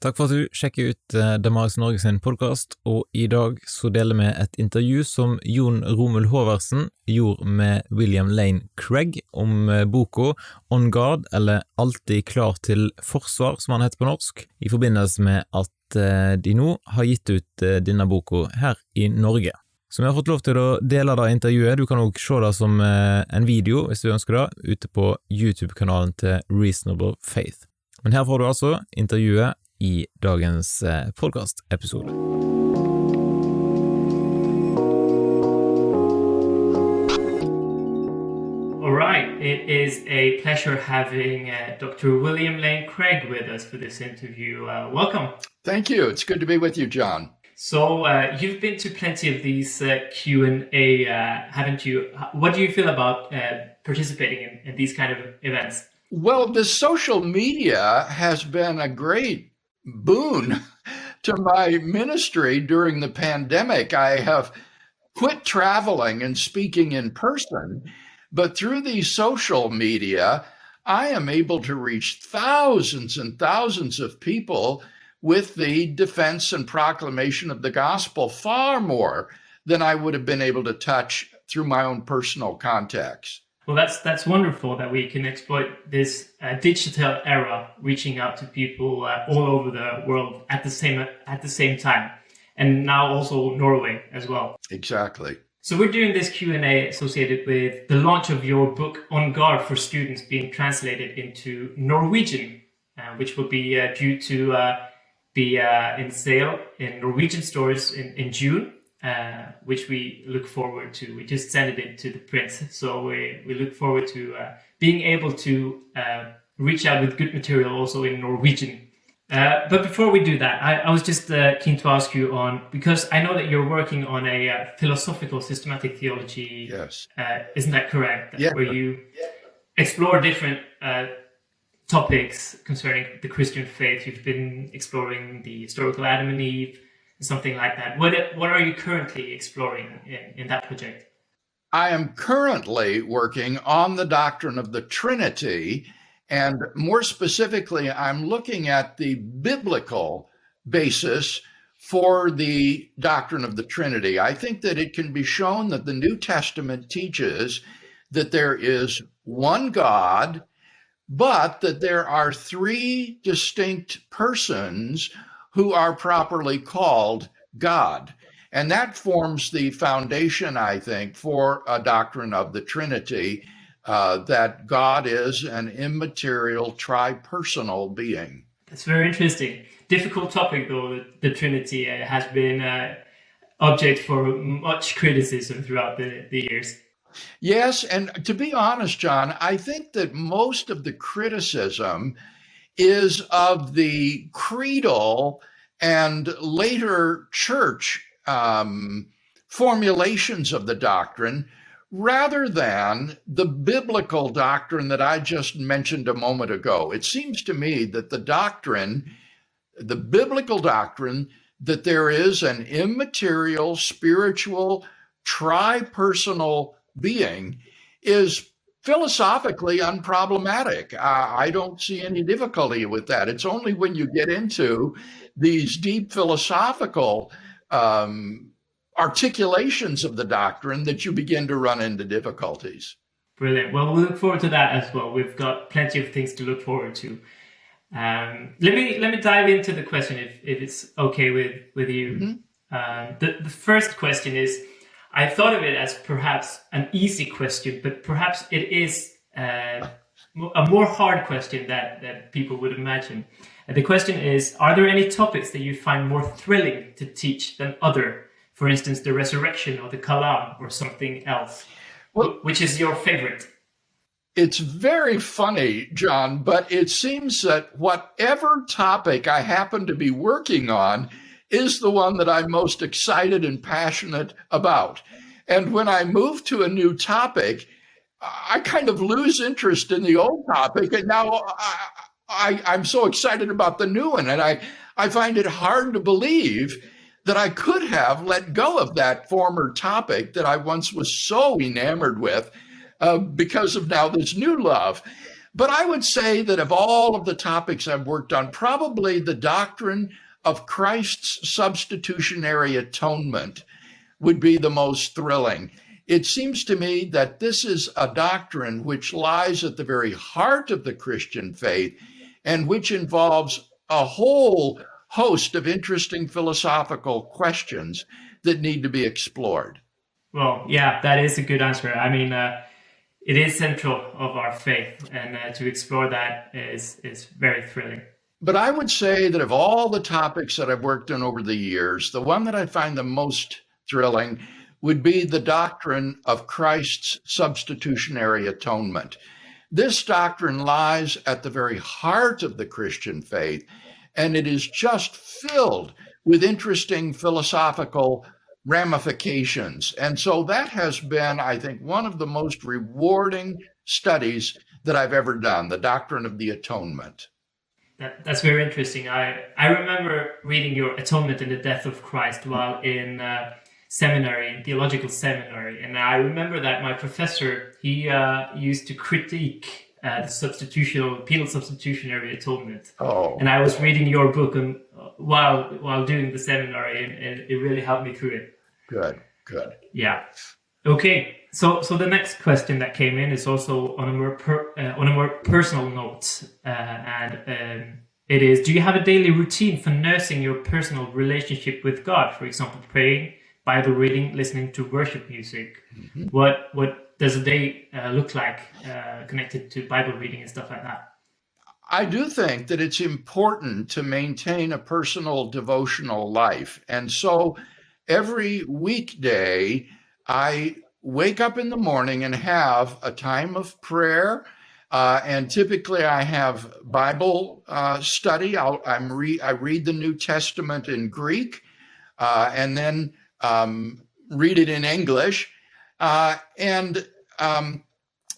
Takk for at du sjekker ut eh, Damaris Norge sin podkast, og i dag så deler vi et intervju som Jon Romul Håversen gjorde med William Lane Craig om eh, boka On Guard, eller Alltid klar til forsvar, som han heter på norsk, i forbindelse med at eh, de nå har gitt ut denne boka her i Norge. Så vi har fått lov til å dele det intervjuet, du kan òg se det som en video, hvis du ønsker det, ute på YouTube-kanalen til Reasonable Faith. Men her får du altså intervjuet i dagens eh, podkastepisode. All right, it is a pleasure having uh, Dr. William Lane Craig with us for this interview. Uh, welcome. Thank you. It's good to be with you, John. So uh, you've been to plenty of these uh, Q and A, uh, haven't you? What do you feel about uh, participating in, in, these kind of events? Well, the social media has been a great boon to my ministry during the pandemic. I have quit traveling and speaking in person, but through these social media, I am able to reach thousands and thousands of people with the defense and proclamation of the gospel far more than I would have been able to touch through my own personal contacts. Well, that's that's wonderful that we can exploit this uh, digital era, reaching out to people uh, all over the world at the same at the same time, and now also Norway as well. Exactly. So we're doing this Q and A associated with the launch of your book On Guard for students being translated into Norwegian, uh, which will be uh, due to uh, be uh, in sale in Norwegian stores in, in June uh, which we look forward to. We just sent it to the prince, so we, we look forward to uh, being able to uh, reach out with good material also in Norwegian. Uh, but before we do that, I, I was just uh, keen to ask you on because I know that you're working on a uh, philosophical systematic theology. Yes, isn't that correct? Yeah. Where you explore different topics concerning the Christian faith. You've been exploring the historical Adam and Eve something like that. What what are you currently exploring in, in that project? I am currently working on the doctrine of the Trinity, and more specifically, I'm looking at the biblical basis for the doctrine of the Trinity. I think that it can be shown that the New Testament teaches that there is one God, but that there are three distinct persons who are properly called God. And that forms the foundation, I think, for a doctrine of the Trinity uh, that God is an immaterial, tri-personal being. That's very interesting. Difficult topic, though. The Trinity uh, has been uh, object for much criticism throughout the, the years. Yes, and to be honest, John, I think that most of the criticism is of the creedal and later church um, formulations of the doctrine rather than the biblical doctrine that I just mentioned a moment ago. It seems to me that the doctrine, the biblical doctrine, that there is an immaterial, spiritual, tri personal being is philosophically unproblematic. Uh, I don't see any difficulty with that. It's only when you get into these deep philosophical um, articulations of the doctrine that you begin to run into difficulties. Brilliant. Well, we'll look forward to that as well. We've got plenty of things to look forward to. Um, let me let me dive into the question if, if it's okay with with you. Mm-hmm. Uh, the the first question is I thought of it as perhaps an easy question, but perhaps it is uh, a more hard question that, that people would imagine. And the question is Are there any topics that you find more thrilling to teach than other? For instance, the resurrection or the Kalam or something else? Well, Which is your favorite? It's very funny, John, but it seems that whatever topic I happen to be working on, is the one that I'm most excited and passionate about. And when I move to a new topic, I kind of lose interest in the old topic. And now I, am so excited about the new one. And I, I find it hard to believe that I could have let go of that former topic that I once was so enamored with uh, because of now this new love. But I would say that of all of the topics I've worked on, probably the doctrine of Christ's substitutionary atonement would be the most thrilling. It seems to me that this is a doctrine which lies at the very heart of the Christian faith and which involves a whole host of interesting philosophical questions that need to be explored. Well, yeah, that is a good answer. I mean, uh, it is central of our faith, and uh, to explore that is is very thrilling. But I would say that of all the topics that I've worked on over the years, the one that I find the most thrilling would be the doctrine of Christ's substitutionary atonement. This doctrine lies at the very heart of the Christian faith, and it is just filled with interesting philosophical ramifications. And so that has been, I think, one of the most rewarding studies that I've ever done the doctrine of the atonement. That, that's very interesting. I, I remember reading your Atonement in the Death of Christ while in uh, seminary, theological seminary. And I remember that my professor, he uh, used to critique uh, the substitutional, penal substitutionary atonement. Oh. And I was reading your book and, uh, while while doing the seminary, and, and it really helped me through it. Good, good. Yeah. Okay. So so the next question that came in is also on a more per, uh, on a more personal note, uh, and um, it is: Do you have a daily routine for nursing your personal relationship with God? For example, praying, Bible reading, listening to worship music. Mm-hmm. What what does a day uh, look like uh, connected to Bible reading and stuff like that? I do think that it's important to maintain a personal devotional life, and so every weekday I wake up in the morning and have a time of prayer. Uh, and typically, I have Bible uh, study. I'll, I'm re- I read the New Testament in Greek, uh, and then um, read it in English. Uh, and um,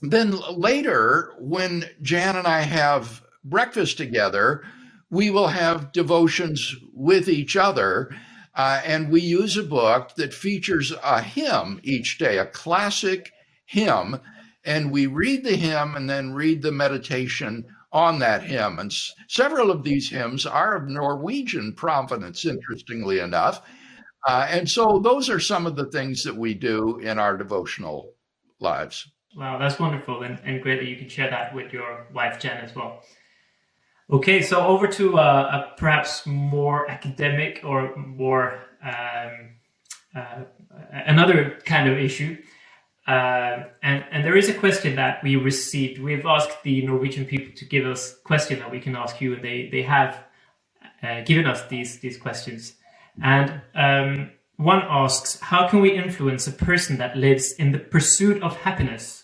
then later, when Jan and I have breakfast together, we will have devotions with each other. Uh, and we use a book that features a hymn each day, a classic hymn. And we read the hymn and then read the meditation on that hymn. And s- several of these hymns are of Norwegian provenance, interestingly enough. Uh, and so those are some of the things that we do in our devotional lives. Wow, that's wonderful and, and great that you can share that with your wife, Jen, as well. Okay, so over to uh, a perhaps more academic or more um, uh, another kind of issue. Uh, and, and there is a question that we received. We've asked the Norwegian people to give us question that we can ask you, and they, they have uh, given us these, these questions. And um, one asks, How can we influence a person that lives in the pursuit of happiness?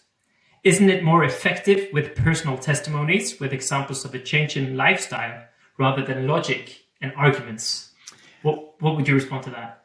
Isn't it more effective with personal testimonies, with examples of a change in lifestyle, rather than logic and arguments? What, what would you respond to that?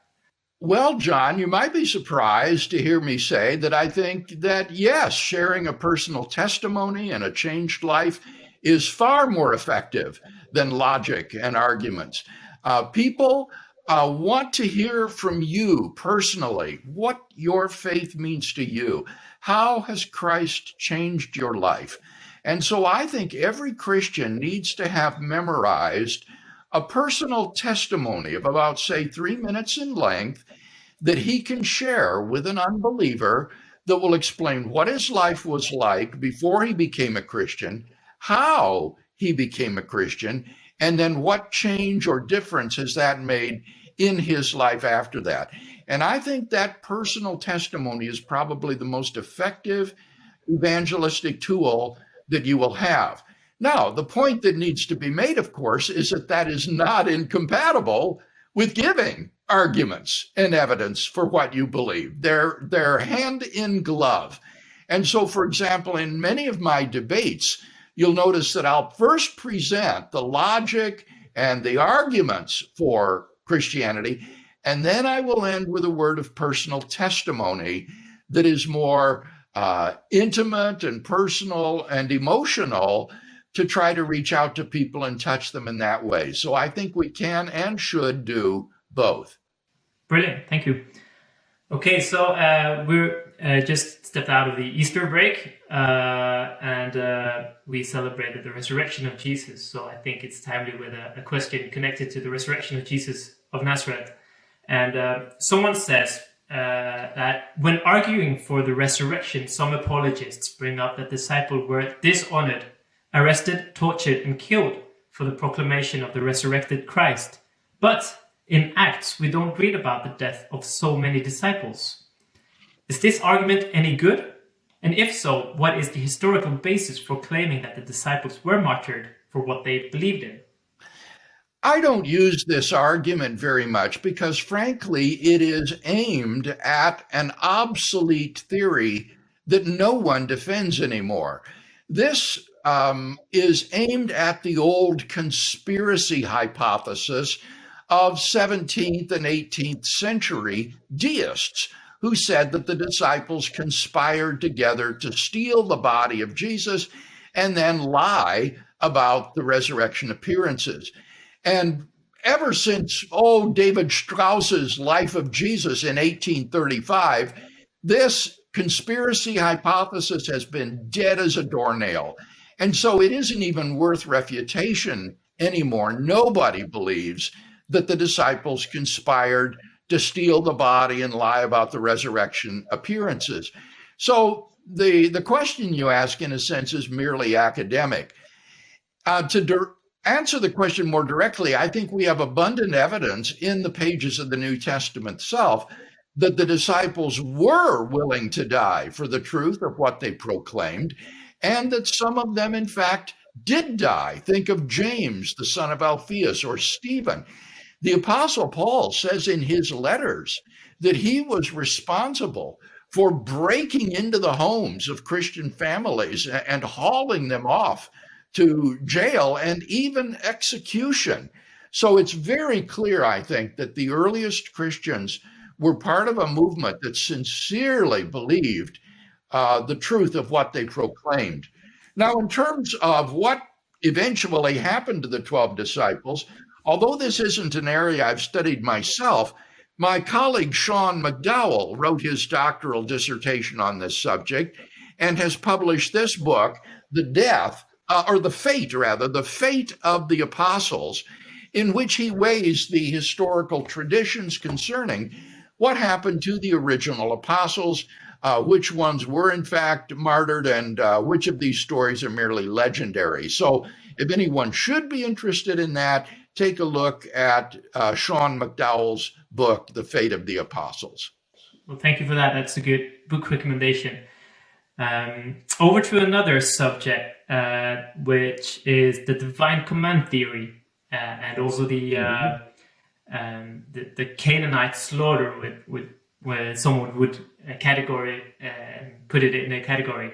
Well, John, you might be surprised to hear me say that I think that yes, sharing a personal testimony and a changed life is far more effective than logic and arguments. Uh, people uh, want to hear from you personally what your faith means to you. How has Christ changed your life? And so I think every Christian needs to have memorized a personal testimony of about, say, three minutes in length that he can share with an unbeliever that will explain what his life was like before he became a Christian, how he became a Christian, and then what change or difference has that made in his life after that. And I think that personal testimony is probably the most effective evangelistic tool that you will have. Now, the point that needs to be made, of course, is that that is not incompatible with giving arguments and evidence for what you believe. They're, they're hand in glove. And so, for example, in many of my debates, you'll notice that I'll first present the logic and the arguments for Christianity. And then I will end with a word of personal testimony that is more uh, intimate and personal and emotional to try to reach out to people and touch them in that way. So I think we can and should do both. Brilliant. Thank you. Okay, so uh, we're uh, just stepped out of the Easter break uh, and uh, we celebrated the resurrection of Jesus. So I think it's timely with a, a question connected to the resurrection of Jesus of Nazareth. And uh, someone says uh, that when arguing for the resurrection, some apologists bring up that disciples were dishonored, arrested, tortured, and killed for the proclamation of the resurrected Christ. But in Acts, we don't read about the death of so many disciples. Is this argument any good? And if so, what is the historical basis for claiming that the disciples were martyred for what they believed in? I don't use this argument very much because, frankly, it is aimed at an obsolete theory that no one defends anymore. This um, is aimed at the old conspiracy hypothesis of 17th and 18th century deists who said that the disciples conspired together to steal the body of Jesus and then lie about the resurrection appearances. And ever since, oh, David Strauss's Life of Jesus in 1835, this conspiracy hypothesis has been dead as a doornail. And so it isn't even worth refutation anymore. Nobody believes that the disciples conspired to steal the body and lie about the resurrection appearances. So the, the question you ask, in a sense, is merely academic. Uh, to answer the question more directly, I think we have abundant evidence in the pages of the New Testament itself that the disciples were willing to die for the truth of what they proclaimed, and that some of them, in fact, did die. Think of James, the son of Alphaeus, or Stephen. The Apostle Paul says in his letters that he was responsible for breaking into the homes of Christian families and hauling them off to jail and even execution. So it's very clear, I think, that the earliest Christians were part of a movement that sincerely believed uh, the truth of what they proclaimed. Now, in terms of what eventually happened to the 12 disciples, Although this isn't an area I've studied myself, my colleague Sean McDowell wrote his doctoral dissertation on this subject and has published this book, The Death, uh, or The Fate, rather, The Fate of the Apostles, in which he weighs the historical traditions concerning what happened to the original apostles, uh, which ones were in fact martyred, and uh, which of these stories are merely legendary. So, if anyone should be interested in that, take a look at uh, Sean McDowell's book, The Fate of the Apostles. Well, thank you for that. That's a good book recommendation. Um, over to another subject, uh, which is the divine command theory, uh, and also the, uh, mm-hmm. um, the, the Canaanite slaughter, with, with where someone would uh, category uh, put it in a category.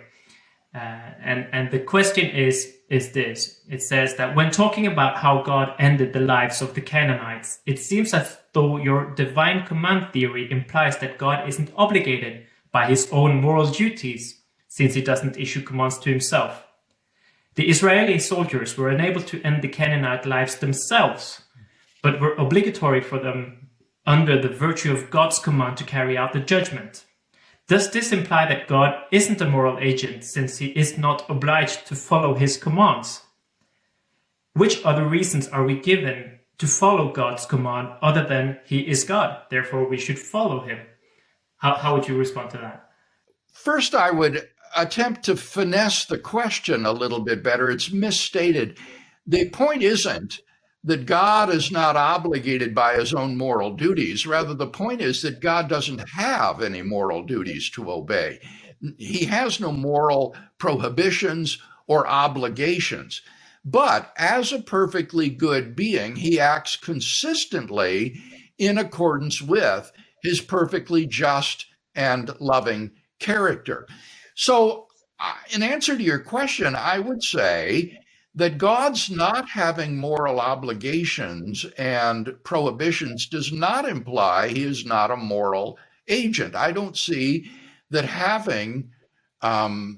and and the question is is this. It says that when talking about how God ended the lives of the Canaanites, it seems as though your divine command theory implies that God isn't obligated by his own moral duties, since he doesn't issue commands to himself. The Israeli soldiers were unable to end the Canaanite lives themselves, but were obligatory for them under the virtue of God's command to carry out the judgment. Does this imply that God isn't a moral agent since he is not obliged to follow his commands? Which other reasons are we given to follow God's command other than he is God, therefore we should follow him? How, how would you respond to that? First, I would attempt to finesse the question a little bit better. It's misstated. The point isn't that God is not obligated by his own moral duties. Rather, the point is that God doesn't have any moral duties to obey. He has no moral prohibitions or obligations. But as a perfectly good being, he acts consistently in accordance with his perfectly just and loving character. So, uh, in answer to your question, I would say that God's not having moral obligations and prohibitions does not imply he is not a moral agent. I don't see that having um,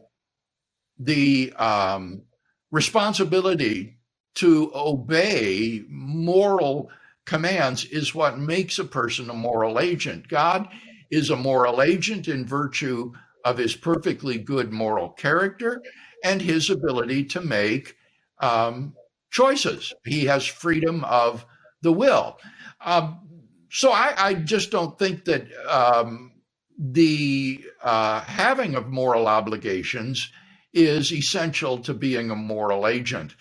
the um, responsibility to obey moral commands is what makes a person a moral agent. God is a moral agent in virtue of his perfectly good moral character and his ability to make um, choices. He has freedom of the will. Um, so I, I, just don't think that um, the uh, having of moral obligations is essential to being a moral agent.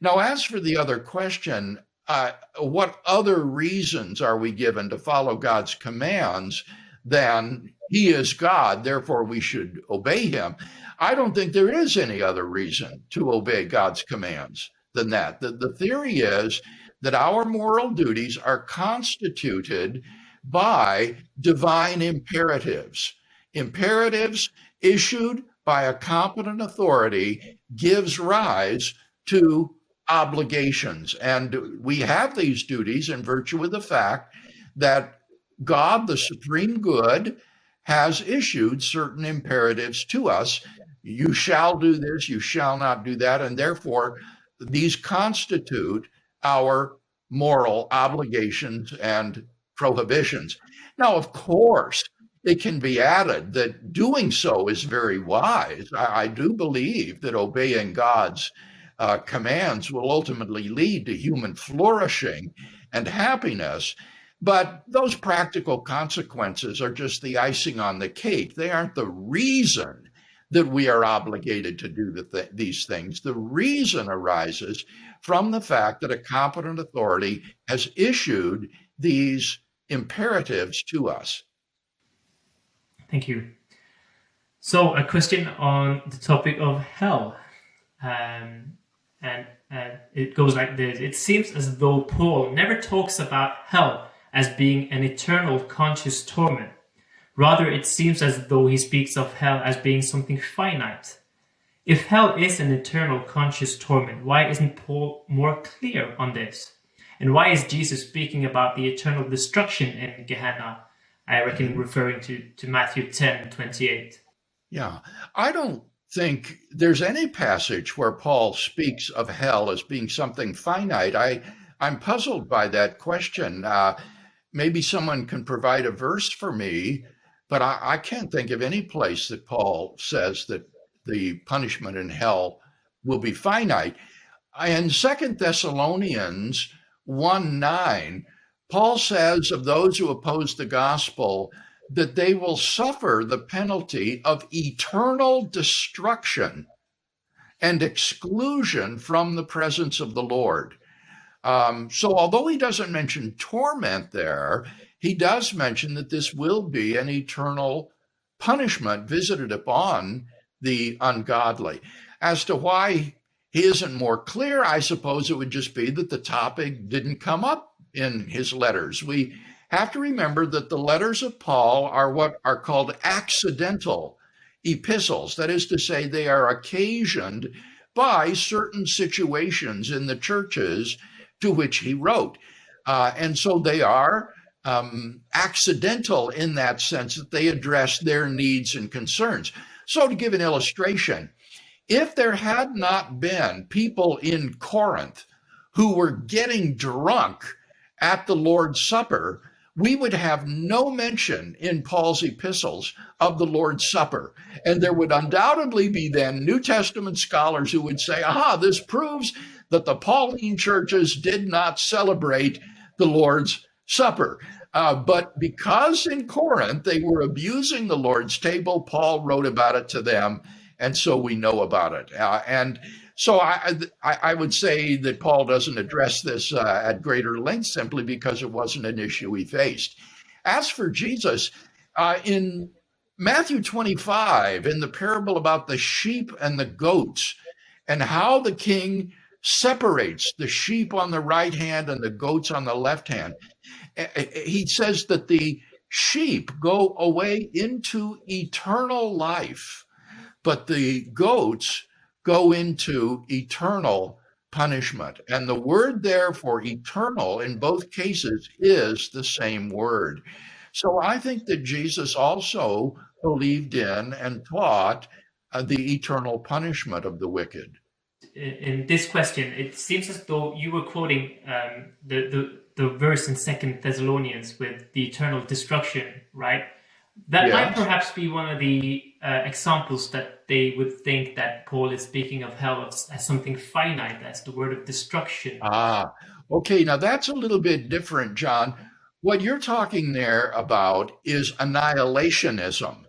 Now, as for the other question, uh, what other reasons are we given to follow God's commands than He is God, therefore we should obey Him? I don't think there is any other reason to obey God's commands than that. The, the theory is that our moral duties are constituted by divine imperatives. Imperatives issued by a competent authority gives rise to obligations. And we have these duties in virtue of the fact that God, the supreme good, has issued certain imperatives to us. You shall do this, you shall not do that. And therefore, these constitute our moral obligations and prohibitions. Now, of course, it can be added that doing so is very wise. I, I do believe that obeying God's uh, commands will ultimately lead to human flourishing and happiness. But those practical consequences are just the icing on the cake. They aren't the reason that we are obligated to do the th- these things. The reason arises from the fact that a competent authority has issued these imperatives to us. Thank you. So, a question on the topic of hell. Um, and uh, it goes like this It seems as though Paul never talks about hell as being an eternal conscious torment. Rather, it seems as though he speaks of hell as being something finite. If hell is an eternal conscious torment, why isn't Paul more clear on this? And why is Jesus speaking about the eternal destruction in Gehenna? I reckon referring to, to Matthew 10 28. Yeah, I don't think there's any passage where Paul speaks of hell as being something finite. I, I'm puzzled by that question. Uh, maybe someone can provide a verse for me, but I, I can't think of any place that Paul says that the punishment in hell will be finite. In Second Thessalonians 1 9, Paul says of those who oppose the gospel that they will suffer the penalty of eternal destruction and exclusion from the presence of the Lord. Um, so, although he doesn't mention torment there, he does mention that this will be an eternal punishment visited upon the ungodly. As to why he isn't more clear, I suppose it would just be that the topic didn't come up in his letters. We have to remember that the letters of Paul are what are called accidental epistles. That is to say, they are occasioned by certain situations in the churches to which he wrote. Uh, and so they are um, accidental in that sense that they address their needs and concerns. So, to give an illustration, if there had not been people in Corinth who were getting drunk at the Lord's Supper, we would have no mention in Paul's epistles of the Lord's Supper. And there would undoubtedly be then New Testament scholars who would say, aha, this proves that the Pauline churches did not celebrate the Lord's Supper. Uh, but because in Corinth they were abusing the Lord's table, Paul wrote about it to them. And so we know about it. Uh, and so I, I, I, would say that Paul doesn't address this uh, at greater length simply because it wasn't an issue he faced. As for Jesus, uh, in Matthew 25, in the parable about the sheep and the goats, and how the king separates the sheep on the right hand and the goats on the left hand, he says that the sheep go away into eternal life, but the goats go into eternal punishment. And the word there for eternal in both cases is the same word. So I think that Jesus also believed in and taught uh, the eternal punishment of the wicked. In this question, it seems as though you were quoting um, the, the, the verse in Second Thessalonians with the eternal destruction, right? that might perhaps be one of the uh, examples that they would think that Paul is speaking of hell as, as something finite, as the word of destruction. Ah, okay. Now that's a little bit different, John. What you're talking there about is annihilationism.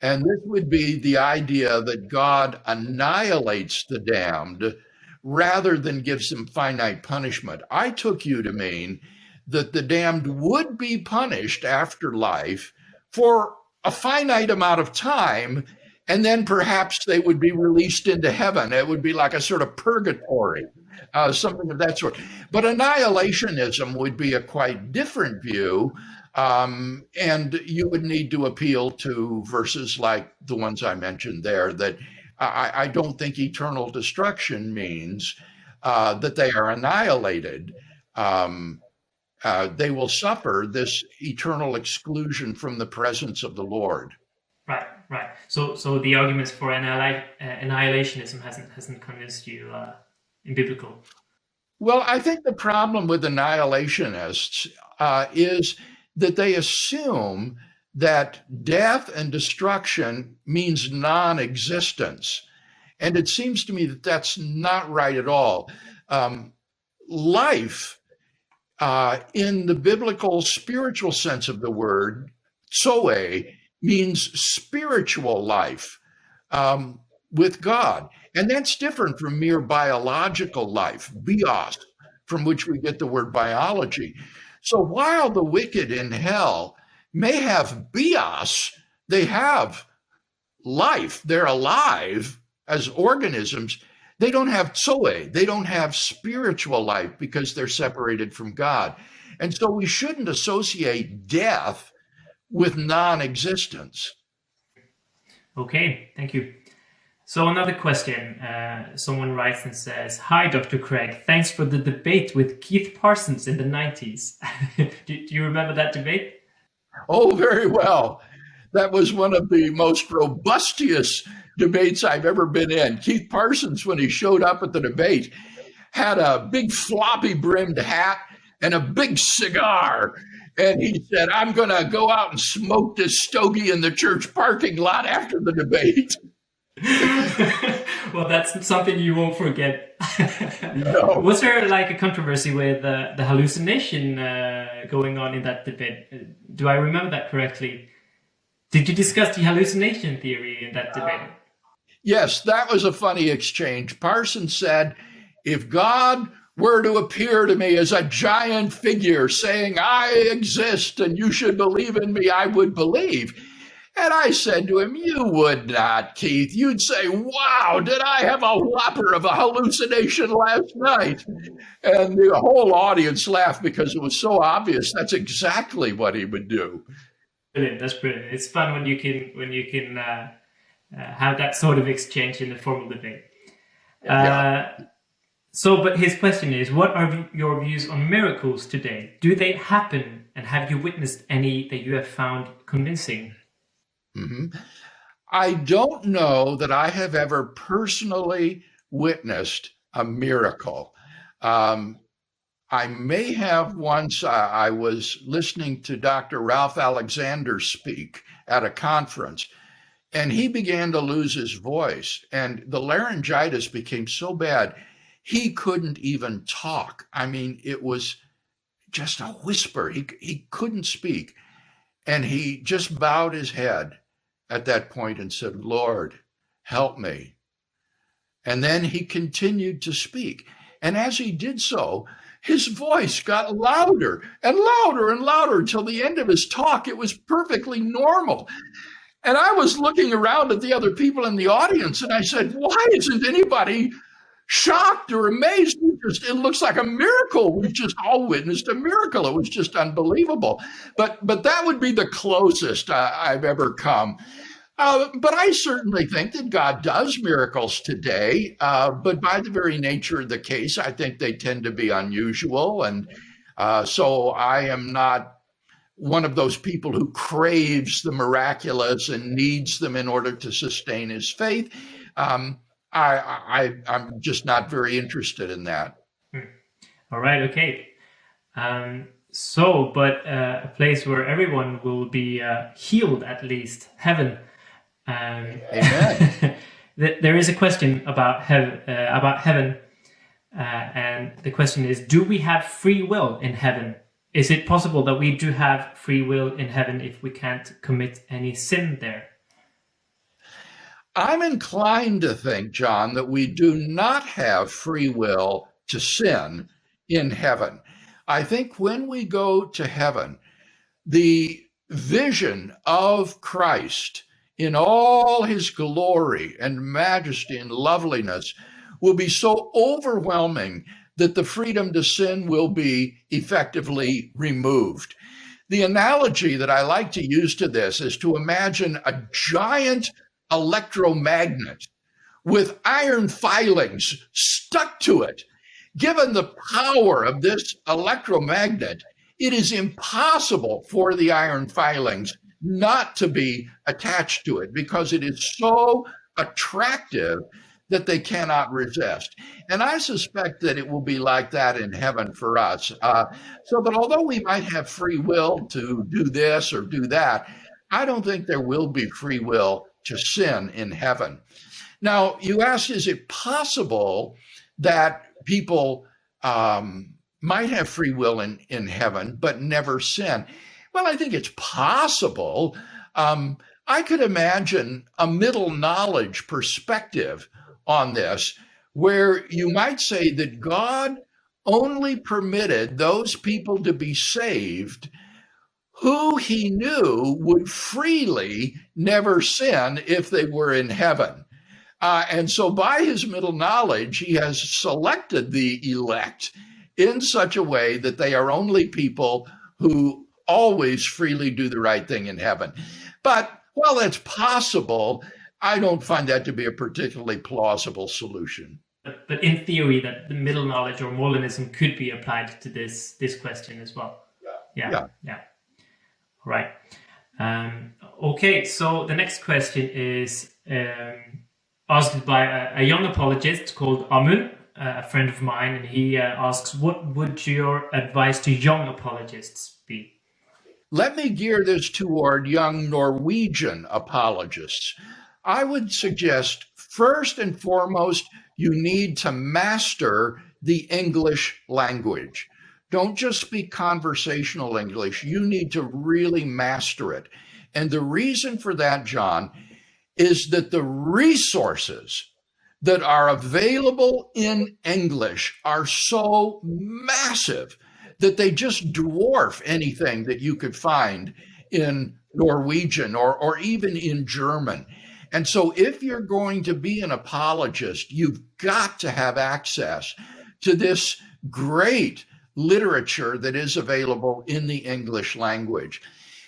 And this would be the idea that God annihilates the damned rather than gives them finite punishment. I took you to mean that the damned would be punished after life for a finite amount of time, and then perhaps they would be released into heaven. It would be like a sort of purgatory, uh, something of that sort. But annihilationism would be a quite different view. Um, and you would need to appeal to verses like the ones I mentioned there that I, I don't think eternal destruction means uh, that they are annihilated. Um, uh, they will suffer this eternal exclusion from the presence of the Lord. Right, right. So, so the arguments for annihil- uh, annihilationism hasn't hasn't convinced you uh, in biblical. Well, I think the problem with annihilationists uh, is that they assume that death and destruction means non-existence, and it seems to me that that's not right at all. Um, life uh, in the biblical spiritual sense of the word, zoe means spiritual life um, with God. And that's different from mere biological life, bios, from which we get the word biology. So while the wicked in hell may have bios, they have life, they're alive as organisms they don't have zoe, they don't have spiritual life because they're separated from God. And so we shouldn't associate death with non existence. Okay, thank you. So, another question. Uh, someone writes and says Hi, Dr. Craig. Thanks for the debate with Keith Parsons in the 90s. do, do you remember that debate? Oh, very well. That was one of the most robustious debates I've ever been in. Keith Parsons, when he showed up at the debate, had a big floppy brimmed hat and a big cigar. And he said, I'm going to go out and smoke this stogie in the church parking lot after the debate. well, that's something you won't forget. no. Was there like a controversy with uh, the hallucination uh, going on in that debate? Do I remember that correctly? Did you discuss the hallucination theory in that debate? Yes, that was a funny exchange. Parsons said, if God were to appear to me as a giant figure saying, I exist and you should believe in me, I would believe. And I said to him, You would not, Keith. You'd say, Wow, did I have a whopper of a hallucination last night? And the whole audience laughed because it was so obvious. That's exactly what he would do. Brilliant. That's brilliant. It's fun when you can when you can uh, uh, have that sort of exchange in a formal debate. Yeah. Uh, so, but his question is, what are your views on miracles today? Do they happen, and have you witnessed any that you have found convincing? Mm-hmm. I don't know that I have ever personally witnessed a miracle. Um, I may have once. I was listening to Dr. Ralph Alexander speak at a conference, and he began to lose his voice and the laryngitis became so bad he couldn't even talk i mean it was just a whisper he, he couldn't speak and he just bowed his head at that point and said lord help me. And then he continued to speak. And as he did so his voice got louder and louder and louder until the end of his talk it was perfectly normal. And I was looking around at the other people in the audience and I said, why isn't anybody shocked or amazed? It, just, it looks like a miracle. We just all witnessed a miracle. It was just unbelievable. But but that would be the closest I, have ever come. Uh, but I certainly think that God does miracles today. Uh, but by the very nature of the case, I think they tend to be unusual. And uh, so I am not one of those people who craves the miraculous and needs them in order to sustain his faith. Um, I, I, I'm just not very interested in that. Hmm. All right. Okay. Um, so, but uh, a place where everyone will be uh, healed at least, heaven. Um, Amen. there is a question about heaven, uh, about heaven, uh, and the question is: Do we have free will in heaven? Is it possible that we do have free will in heaven if we can't commit any sin there? I'm inclined to think, John, that we do not have free will to sin in heaven. I think when we go to heaven, the vision of Christ in all his glory and majesty and loveliness will be so overwhelming that the freedom to sin will be effectively removed. The analogy that I like to use to this is to imagine a giant electromagnet with iron filings stuck to it Given the power of this electromagnet, it is impossible for the iron filings not to be attached to it because it is so attractive that they cannot resist. And I suspect that it will be like that in heaven for us. Uh, so that although we might have free will to do this or do that, I don't think there will be free will to sin in heaven. Now, you ask, is it possible that people um, might have free will in, in heaven, but never sin. Well, I think it's possible. Um, I could imagine a middle knowledge perspective on this, where you might say that God only permitted those people to be saved who he knew would freely never sin if they were in heaven. Uh, and so, by his middle knowledge, he has selected the elect in such a way that they are only people who always freely do the right thing in heaven. But while that's possible, I don't find that to be a particularly plausible solution. But, but in theory, that the middle knowledge or Molinism could be applied to this this question as well. Yeah, yeah, yeah. yeah. Right. Um, okay, so the next question is. Um, asked by a, a young apologist called Amun, uh, a friend of mine, and he uh, asks, What would your advice to young apologists be? Let me gear this toward young Norwegian apologists. I would suggest, first and foremost, you need to master the English language. Don't just speak conversational English, you need to really master it. And the reason for that, John, is that the resources that are available in English are so massive that they just dwarf anything that you could find in Norwegian or, or even in German. And so, if you're going to be an apologist, you've got to have access to this great literature that is available in the English language.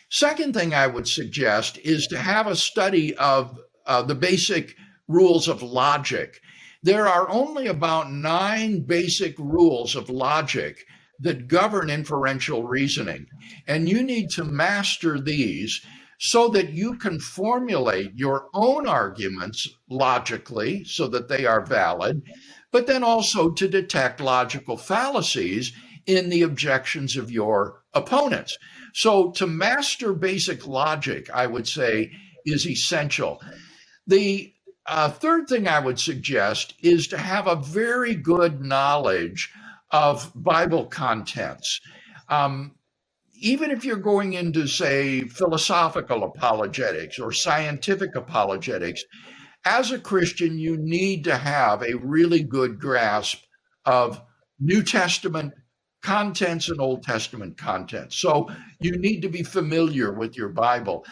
Second thing I would suggest is to have a study of uh, the basic rules of logic. There are only about nine basic rules of logic that govern inferential reasoning. And you need to master these so that you can formulate your own arguments logically so that they are valid, but then also to detect logical fallacies in the objections of your opponents. So, to master basic logic, I would say, is essential. The uh, third thing I would suggest is to have a very good knowledge of Bible contents. Um, even if you're going into, say, philosophical apologetics or scientific apologetics, as a Christian, you need to have a really good grasp of New Testament contents and Old Testament contents. So you need to be familiar with your Bible.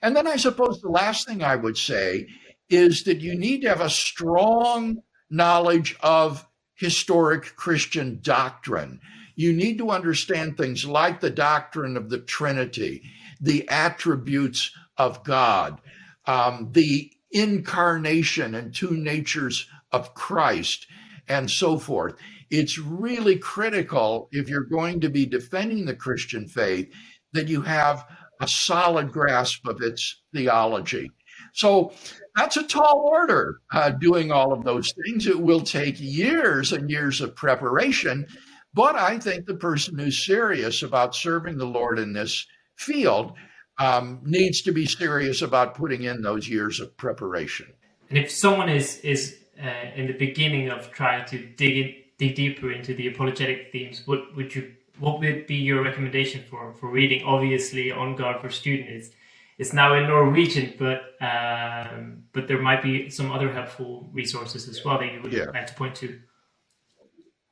And then I suppose the last thing I would say is that you need to have a strong knowledge of historic Christian doctrine. You need to understand things like the doctrine of the Trinity, the attributes of God, um, the incarnation and two natures of Christ, and so forth. It's really critical if you're going to be defending the Christian faith that you have a solid grasp of its theology. So that's a tall order uh, doing all of those things. It will take years and years of preparation. But I think the person who's serious about serving the Lord in this field um, needs to be serious about putting in those years of preparation. And if someone is is uh, in the beginning of trying to dig in, dig deeper into the apologetic themes, what would you what would be your recommendation for for reading? Obviously, On Guard for Students it's now in Norwegian, but um, but there might be some other helpful resources as well that you would yeah. like to point to.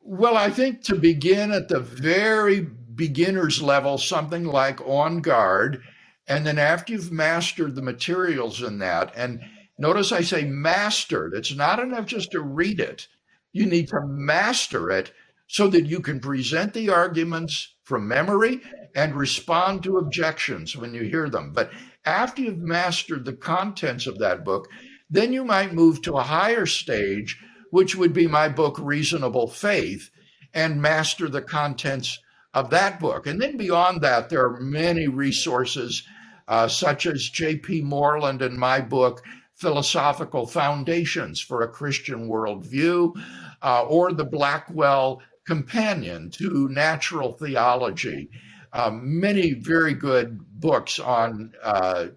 Well, I think to begin at the very beginner's level, something like On Guard, and then after you've mastered the materials in that, and notice I say mastered, it's not enough just to read it. You need to master it so that you can present the arguments from memory and respond to objections when you hear them. But after you've mastered the contents of that book, then you might move to a higher stage, which would be my book, Reasonable Faith, and master the contents of that book. And then beyond that, there are many resources, uh, such as J.P. Moreland and my book, Philosophical Foundations for a Christian Worldview, uh, or the Blackwell Companion to Natural Theology um, many very good books on uh,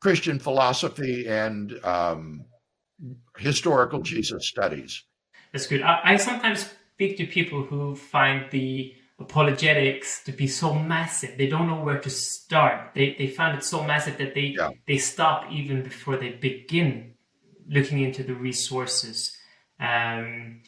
Christian philosophy and um, historical Jesus studies. That's good. I, I, sometimes speak to people who find the apologetics to be so massive. They don't know where to start. They, they find it so massive that they, yeah. they stop even before they begin looking into the resources. Um,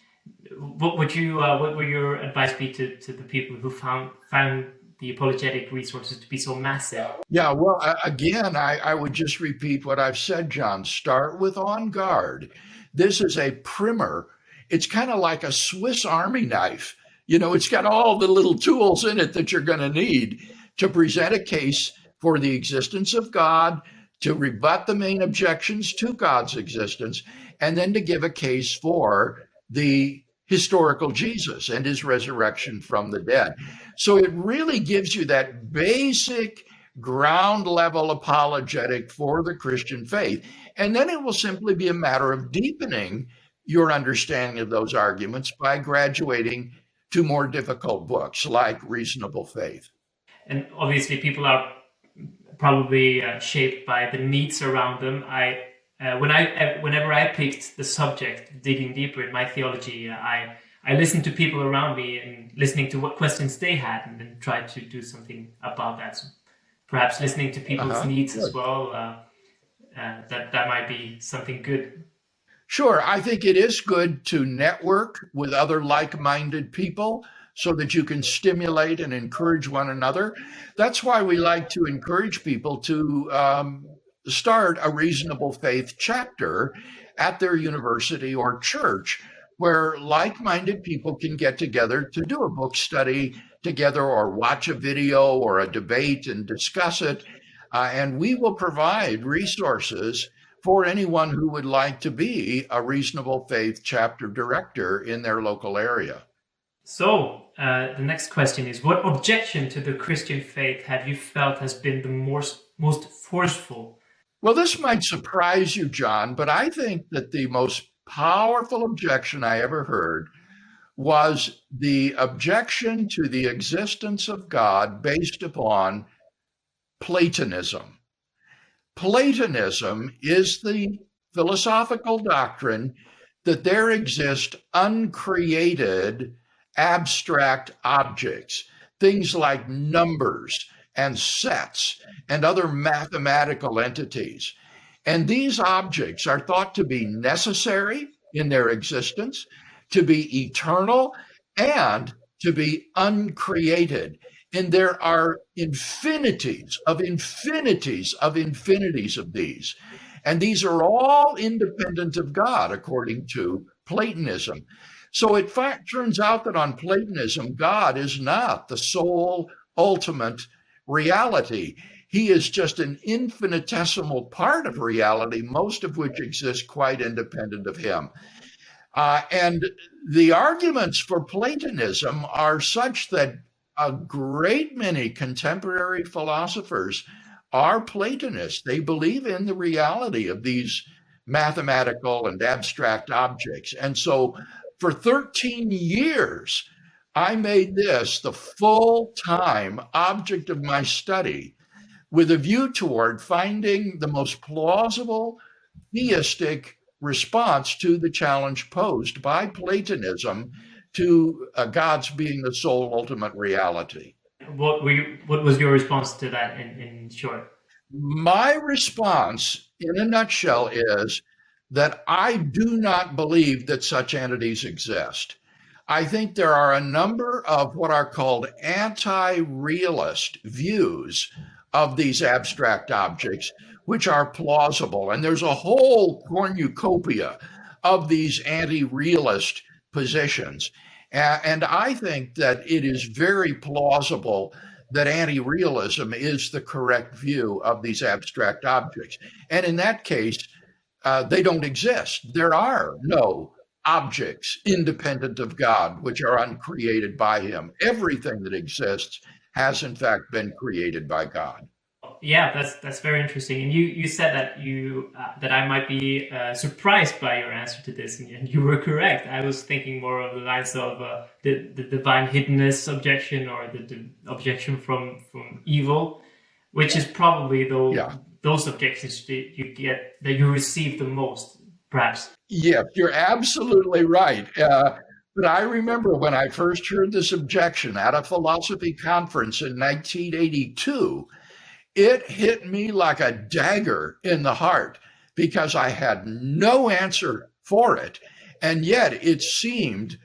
what would you uh, what would your advice be to, to the people who found found the apologetic resources to be so massive? Yeah, well, again, I, I would just repeat what I've said, John. Start with On Guard. This is a primer. It's kind of like a Swiss Army knife. You know, it's got all the little tools in it that you're going to need to present a case for the existence of God, to rebut the main objections to God's existence, and then to give a case for the historical Jesus and his resurrection from the dead. So it really gives you that basic ground level apologetic for the Christian faith. And then it will simply be a matter of deepening your understanding of those arguments by graduating to more difficult books like Reasonable Faith. And obviously, people are probably uh, shaped by the needs around them. I uh, when I uh, whenever I picked the subject, digging deeper in my theology, uh, I I listened to people around me and listening to what questions they had, and then tried to do something about that. So perhaps listening to people's uh-huh. needs good. as well. Uh, uh, that that might be something good. Sure, I think it is good to network with other like-minded people so that you can stimulate and encourage one another. That's why we like to encourage people to um, start a reasonable faith chapter at their university or church where like minded people can get together to do a book study together or watch a video or a debate and discuss it. Uh, and we will provide resources for anyone who would like to be a reasonable faith chapter director in their local area. So, uh, the next question is What objection to the Christian faith have you felt has been the most, most forceful well, this might surprise you, John, but I think that the most powerful objection I ever heard was the objection to the existence of God based upon Platonism. Platonism is the philosophical doctrine that there exist uncreated abstract objects, things like numbers and sets and other mathematical entities. And these objects are thought to be necessary in their existence, to be eternal, and to be uncreated. And there are infinities of infinities of infinities of these. And these are all independent of God, according to Platonism. So it turns out that on Platonism, God is not the sole ultimate reality. He is just an infinitesimal part of reality, most of which exists quite independent of him. Uh, and the arguments for Platonism are such that a great many contemporary philosophers are Platonists. They believe in the reality of these mathematical and abstract objects. And so for 13 years, I made this the full time object of my study with a view toward finding the most plausible theistic response to the challenge posed by Platonism to uh, God's being the sole ultimate reality. What were you, what was your response to that in, in short? My response, in a nutshell, is that I do not believe that such entities exist. I think there are a number of what are called anti realist views of these abstract objects, which are plausible. And there's a whole cornucopia of these anti realist positions. And I think that it is very plausible that anti realism is the correct view of these abstract objects. And in that case, uh, they don't exist. There are no objects independent of God, which are uncreated by Him. Everything that exists has, in fact, been created by God. Yeah, that's that's very interesting. And you you said that you uh, that I might be uh, surprised by your answer to this, and you were correct. I was thinking more of the lines of uh, the the divine hiddenness objection or the, the, objection from from evil, which is probably the yeah. those objections that you get that you receive the most perhaps. Yes, you're absolutely right. Uh, but I remember when I first heard this objection at a philosophy conference in 1982, it hit me like a dagger in the heart because I had no answer for it. And yet it seemed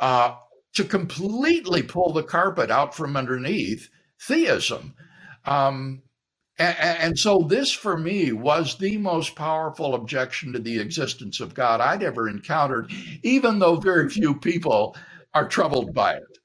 uh, to completely pull the carpet out from underneath theism. Um, and, and, so, this for me was the most powerful objection to the existence of God I'd ever encountered, even though very few people are troubled by it.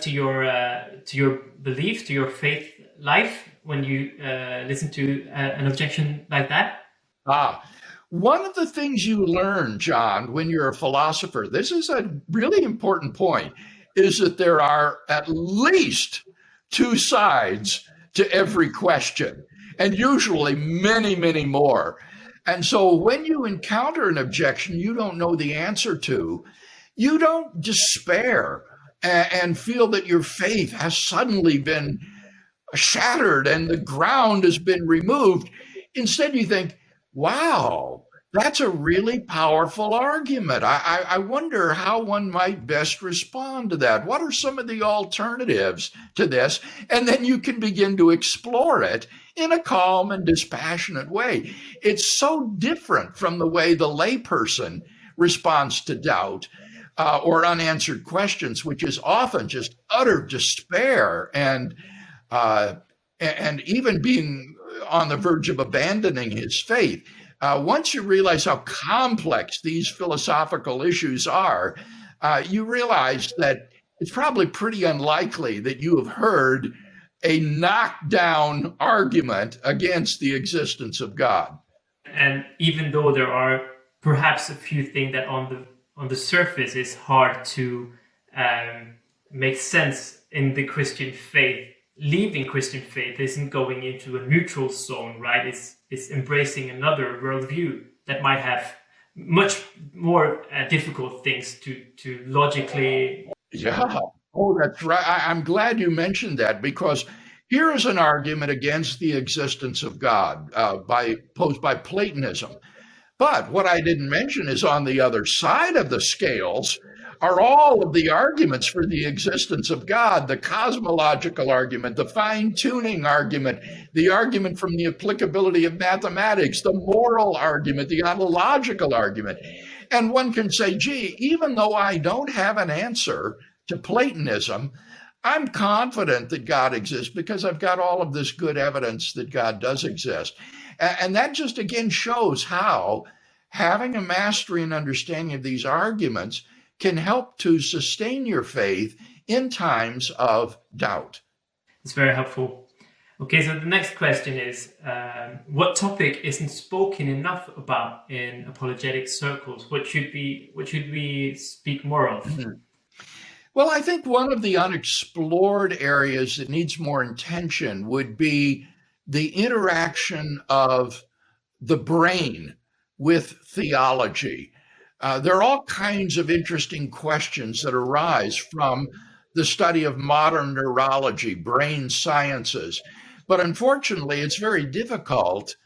To your uh, to your belief, to your faith life, when you uh, listen to uh, an objection like that? Ah, one of the things you learn, John, when you're a philosopher, this is a really important point, is that there are at least two sides to every question, and usually many, many more. And so when you encounter an objection you don't know the answer to, you don't despair and, feel that your faith has suddenly been shattered and the ground has been removed. Instead, you think, wow, that's a really powerful argument. I, I, wonder how one might best respond to that. What are some of the alternatives to this? And then you can begin to explore it in a calm and dispassionate way. It's so different from the way the layperson responds to doubt uh, or unanswered questions, which is often just utter despair and uh, and even being on the verge of abandoning his faith uh, once you realize how complex these philosophical issues are, uh, you realize that it's probably pretty unlikely that you have heard a knockdown argument against the existence of God. And even though there are perhaps a few things that on the on the surface is hard to um, make sense in the Christian faith, leaving Christian faith isn't going into a neutral zone, right? It's it's embracing another worldview that might have much more uh, difficult things to to logically. Yeah. Oh, that's right. I, I'm glad you mentioned that because here is an argument against the existence of God uh, by posed by Platonism. But what I didn't mention is on the other side of the scales are all of the arguments for the existence of God the cosmological argument, the fine tuning argument, the argument from the applicability of mathematics, the moral argument, the ontological argument. And one can say, gee, even though I don't have an answer to Platonism, I'm confident that God exists because I've got all of this good evidence that God does exist. And that just again shows how having a mastery and understanding of these arguments can help to sustain your faith in times of doubt. It's very helpful. Okay, so the next question is um, what topic isn't spoken enough about in apologetic circles? What should be what should we speak more of? Mm-hmm. Well, I think one of the unexplored areas that needs more attention would be the interaction of the brain with theology. Uh, there are all kinds of interesting questions that arise from the study of modern neurology, brain sciences. But unfortunately, it's very difficult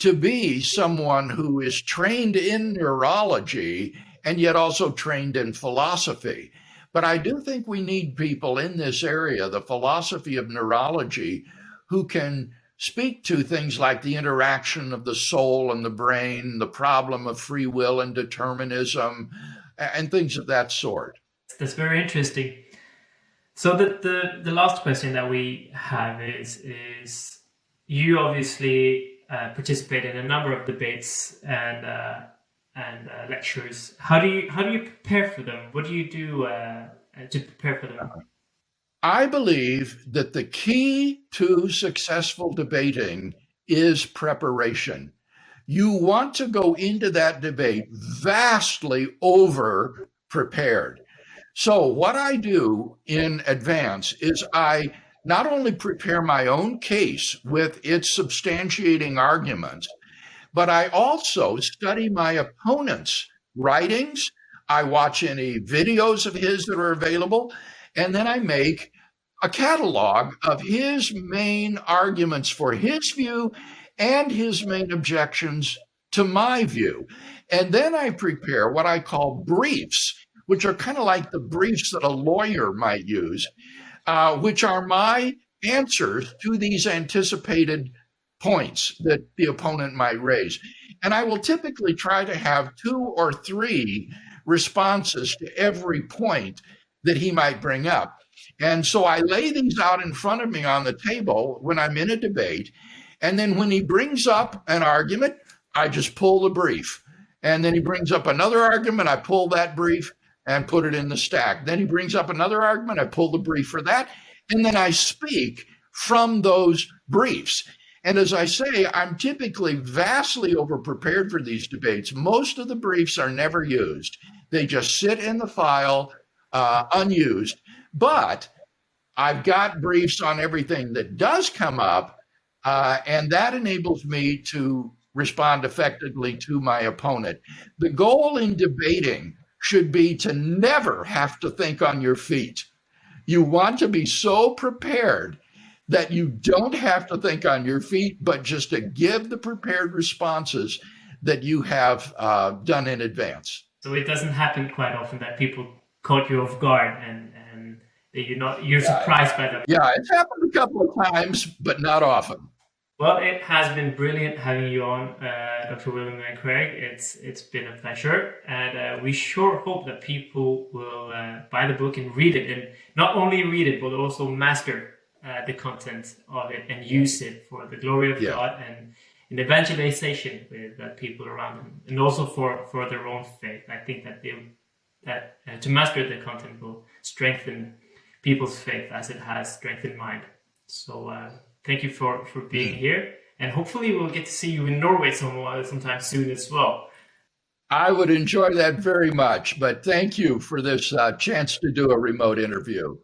to be someone who is trained in neurology and yet also trained in philosophy. But I do think we need people in this area, the philosophy of neurology, who can speak to things like the interaction of the soul and the brain, the problem of free will and determinism, and things of that sort. That's very interesting. So the, the, the last question that we have is is you obviously uh, participate in a number of debates and uh, and uh, lectures. How do you how do you prepare for them? What do you do uh, to prepare for them? I believe that the key to successful debating is preparation. You want to go into that debate vastly over prepared. So, what I do in advance is I not only prepare my own case with its substantiating arguments, but I also study my opponent's writings. I watch any videos of his that are available, and then I make a catalog of his main arguments for his view and his main objections to my view. And then I prepare what I call briefs which are kind of like the briefs that a lawyer might use, uh, which are my answers to these anticipated points that the opponent might raise. And I will typically try to have two or three responses to every point that he might bring up. And so I lay these out in front of me on the table when I'm in a debate. And then when he brings up an argument, I just pull the brief. And then he brings up another argument, I pull that brief and put it in the stack. Then he brings up another argument. I pull the brief for that. And then I speak from those briefs. And as I say, I'm typically vastly overprepared for these debates. Most of the briefs are never used, they just sit in the file uh, unused. But I've got briefs on everything that does come up, uh, and that enables me to respond effectively to my opponent. The goal in debating should be to never have to think on your feet. You want to be so prepared that you don't have to think on your feet, but just to give the prepared responses that you have uh, done in advance. So it doesn't happen quite often that people caught you off guard and, and you're not you're yeah, surprised by them. Yeah, it's happened a couple of times, but not often. Well, it has been brilliant having you on, uh, Dr. William Lane Craig. It's it's been a pleasure, and uh, we sure hope that people will uh, buy the book and read it, and not only read it but also master uh, the content of it and use it for the glory of yeah. God and in evangelization with uh, people around them, and also for for their own faith. I think that they that uh, to master the content will strengthen people's faith as it has strengthened mine. So uh, thank you for for being mm. here, and hopefully we'll get to see you in Norway some, uh, sometime soon as well. I would enjoy that very much, but thank you for this uh, chance to do a remote interview.